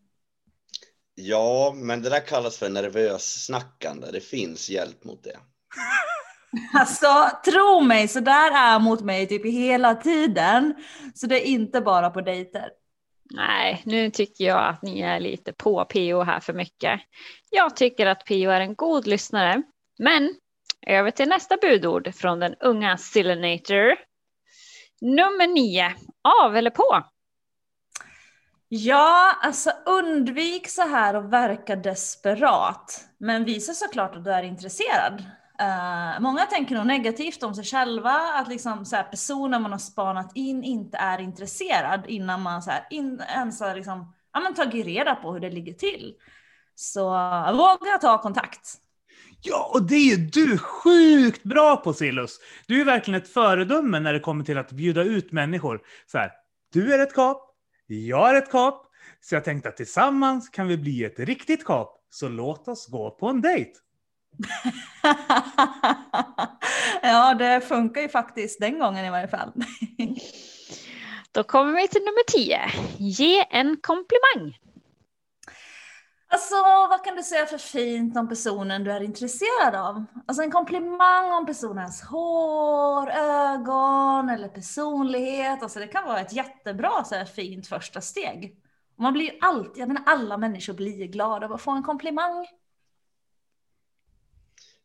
Ja, men det där kallas för nervös snackande. Det finns hjälp mot det. Alltså tro mig, så där är mot mig typ hela tiden. Så det är inte bara på dejter. Nej, nu tycker jag att ni är lite på PO här för mycket. Jag tycker att PO är en god lyssnare. Men över till nästa budord från den unga Silinator. Nummer nio. Av eller på? Ja, alltså undvik så här och verka desperat. Men visa såklart att du är intresserad. Uh, många tänker nog negativt om sig själva, att liksom så här, personen man har spanat in inte är intresserad innan man så här, in, ens har liksom, ja, men tagit reda på hur det ligger till. Så eh, våga ta kontakt. Ja, och det är ju du sjukt bra på Silus. Du är verkligen ett föredöme när det kommer till att bjuda ut människor. Så här, du är ett kap, jag är ett kap, så jag tänkte att tillsammans kan vi bli ett riktigt kap. Så låt oss gå på en dejt. ja, det funkar ju faktiskt den gången i varje fall. Då kommer vi till nummer tio. Ge en komplimang. Alltså, vad kan du säga för fint om personen du är intresserad av? Alltså en komplimang om personens hår, ögon eller personlighet. Alltså det kan vara ett jättebra så här, fint första steg. Och man blir ju alltid, jag menar alla människor blir glada av att få en komplimang.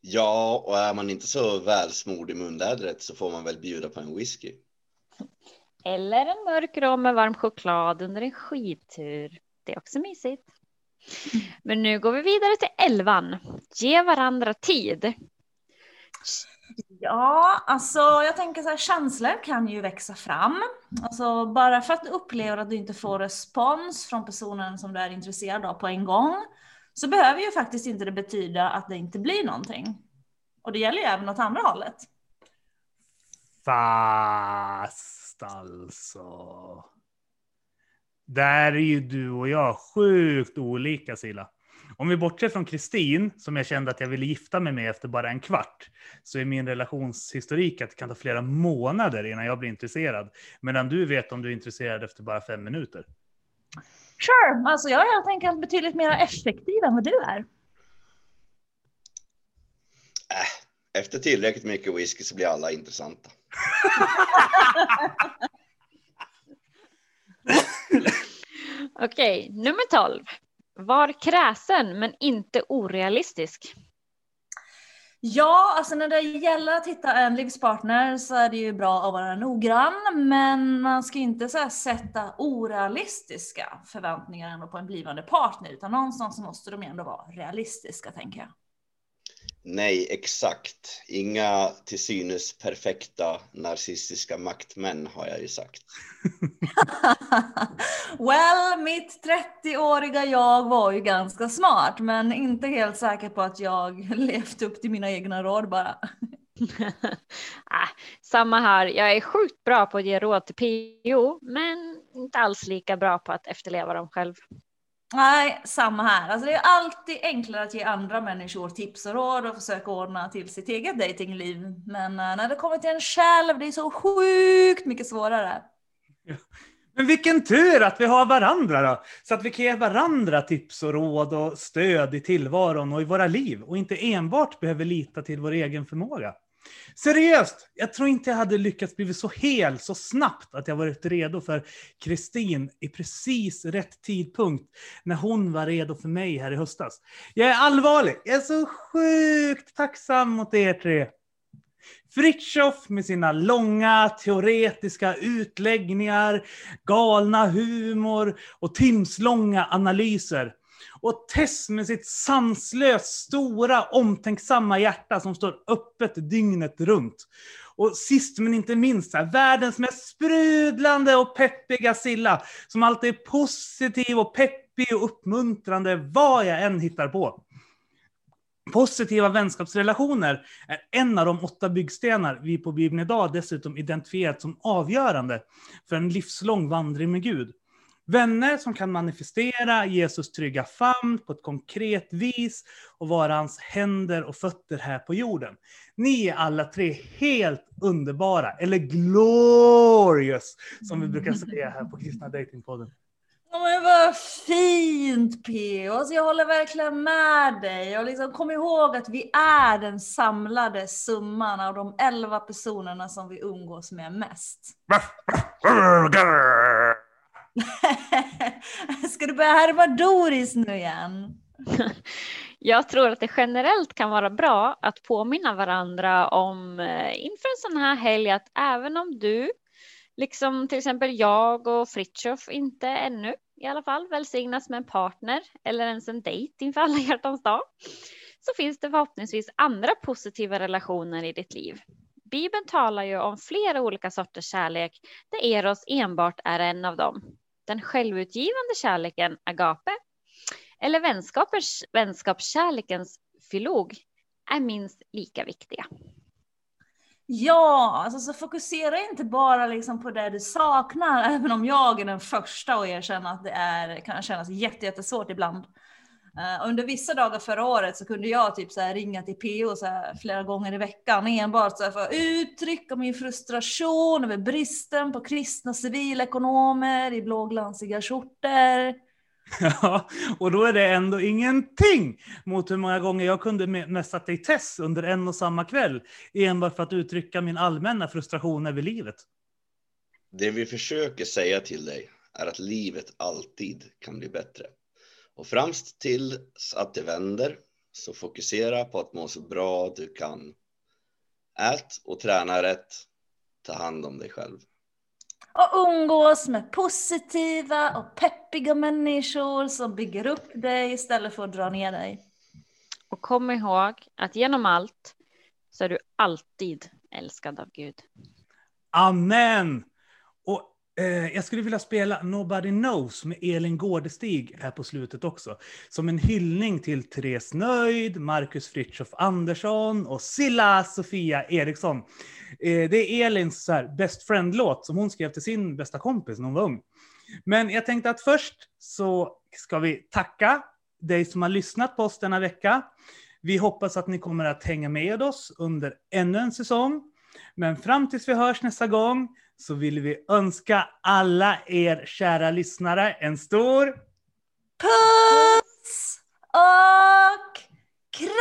Ja, och är man inte så välsmord i munlädret så får man väl bjuda på en whisky. Eller en mörk rom med varm choklad under en skidtur. Det är också mysigt. Men nu går vi vidare till elvan. Ge varandra tid. Ja, alltså jag tänker så här, känslor kan ju växa fram. Alltså bara för att du upplever att du inte får respons från personen som du är intresserad av på en gång, så behöver ju faktiskt inte det betyda att det inte blir någonting. Och det gäller ju även åt andra hållet. Fast alltså. Där är ju du och jag sjukt olika Silla. Om vi bortser från Kristin, som jag kände att jag ville gifta mig med efter bara en kvart, så är min relationshistorik att det kan ta flera månader innan jag blir intresserad. Medan du vet om du är intresserad efter bara fem minuter. Sure, alltså jag är helt enkelt betydligt mer effektiv än vad du är. Äh, efter tillräckligt mycket whisky så blir alla intressanta. Okej, nummer 12. Var kräsen men inte orealistisk. Ja, alltså när det gäller att hitta en livspartner så är det ju bra att vara noggrann, men man ska inte så här sätta orealistiska förväntningar ändå på en blivande partner, utan någonstans måste de ändå vara realistiska, tänker jag. Nej, exakt. Inga till synes perfekta narcissistiska maktmän har jag ju sagt. well, mitt 30-åriga jag var ju ganska smart, men inte helt säker på att jag levt upp till mina egna råd bara. ah, samma här. Jag är sjukt bra på att ge råd till PO, men inte alls lika bra på att efterleva dem själv. Nej, samma här. Alltså det är alltid enklare att ge andra människor tips och råd och försöka ordna till sitt eget datingliv. Men uh, när det kommer till en själv, det är så sjukt mycket svårare. Ja. Men vilken tur att vi har varandra då, så att vi kan ge varandra tips och råd och stöd i tillvaron och i våra liv och inte enbart behöver lita till vår egen förmåga. Seriöst, jag tror inte jag hade lyckats bli så hel så snabbt att jag varit redo för Kristin i precis rätt tidpunkt när hon var redo för mig här i höstas. Jag är allvarlig, jag är så sjukt tacksam mot er tre. Fritjof med sina långa teoretiska utläggningar, galna humor och timslånga analyser och Tess med sitt sanslöst stora omtänksamma hjärta som står öppet dygnet runt. Och sist men inte minst, här, världens mest sprudlande och peppiga Silla, som alltid är positiv och peppig och uppmuntrande vad jag än hittar på. Positiva vänskapsrelationer är en av de åtta byggstenar vi på Bibeln idag dessutom identifierat som avgörande för en livslång vandring med Gud. Vänner som kan manifestera Jesus trygga famn på ett konkret vis och vara hans händer och fötter här på jorden. Ni är alla tre helt underbara, eller glorious, som vi brukar säga här på Kristna Datingpodden. Ja, men vad fint P. Alltså, jag håller verkligen med dig. Och liksom, kom ihåg att vi är den samlade summan av de elva personerna som vi umgås med mest. Ska du börja härma Doris nu igen? Jag tror att det generellt kan vara bra att påminna varandra om eh, inför en sån här helg att även om du, liksom till exempel jag och Fritjof inte ännu i alla fall välsignas med en partner eller ens en dejt inför alla hjärtans dag, så finns det förhoppningsvis andra positiva relationer i ditt liv. Bibeln talar ju om flera olika sorters kärlek där Eros enbart är en av dem den självutgivande kärleken agape eller vänskapers, vänskapskärlekens filog är minst lika viktiga. Ja, alltså så fokusera inte bara liksom på det du saknar, även om jag är den första att erkänna att det är, kan kännas jättesvårt ibland. Uh, under vissa dagar förra året så kunde jag typ så här ringa till PO så här flera gånger i veckan enbart så här för att uttrycka min frustration över bristen på kristna civilekonomer i blåglansiga skjortor. Ja, och då är det ändå ingenting mot hur många gånger jag kunde mässat dig Tess under en och samma kväll enbart för att uttrycka min allmänna frustration över livet. Det vi försöker säga till dig är att livet alltid kan bli bättre. Och främst tills att det vänder, så fokusera på att må så bra du kan. Ät och träna rätt. Ta hand om dig själv. Och umgås med positiva och peppiga människor som bygger upp dig istället för att dra ner dig. Och kom ihåg att genom allt så är du alltid älskad av Gud. Amen! Eh, Eh, jag skulle vilja spela Nobody Knows med Elin Gårdestig här på slutet också. Som en hyllning till Therese Nöjd, Marcus Fritiof Andersson och Silla Sofia Eriksson. Eh, det är Elins så här, best friend-låt som hon skrev till sin bästa kompis när hon var ung. Men jag tänkte att först så ska vi tacka dig som har lyssnat på oss denna vecka. Vi hoppas att ni kommer att hänga med oss under ännu en säsong. Men fram tills vi hörs nästa gång så vill vi önska alla er kära lyssnare en stor puss och kram!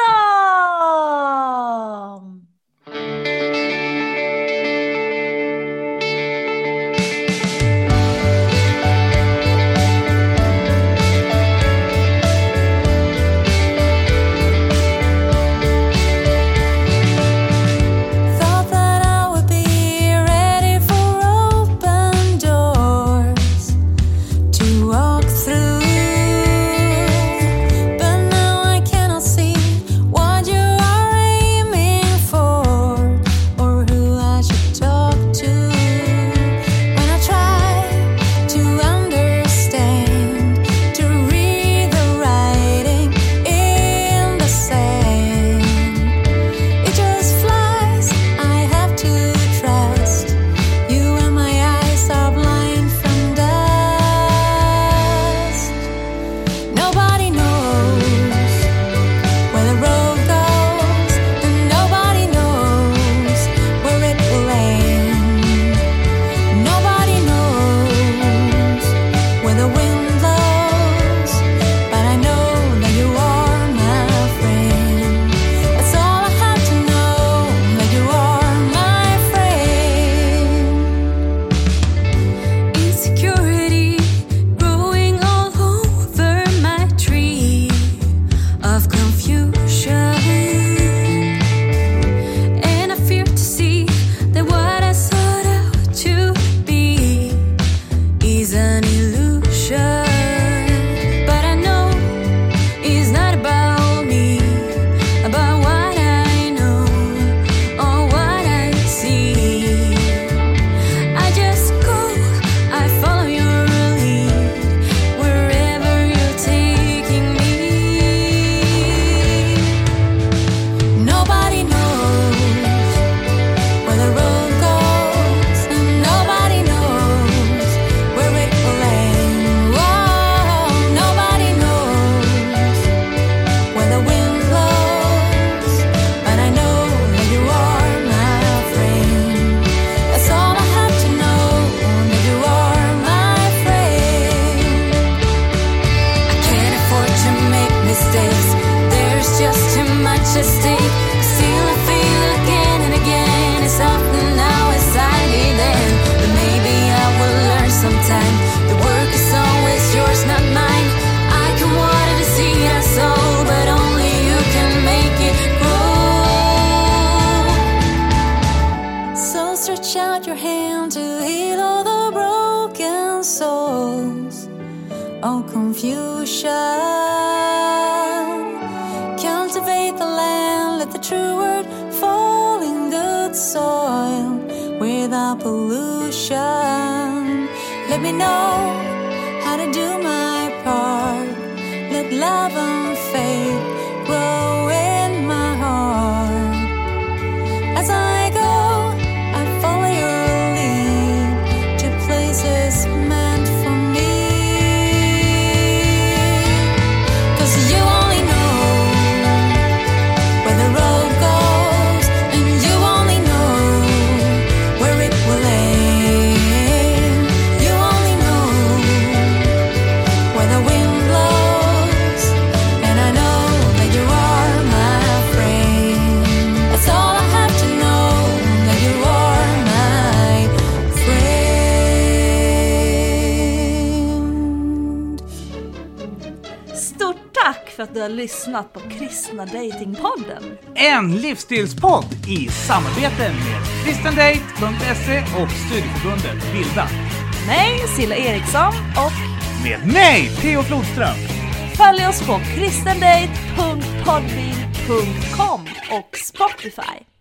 know. har lyssnat på Kristna Datingpodden. En livsstilspodd i samarbete med kristendate.se och studieförbundet Bilda. Med Silla Eriksson och med mig, Theo Flodström. Följ oss på kristendate.podbean.com och Spotify.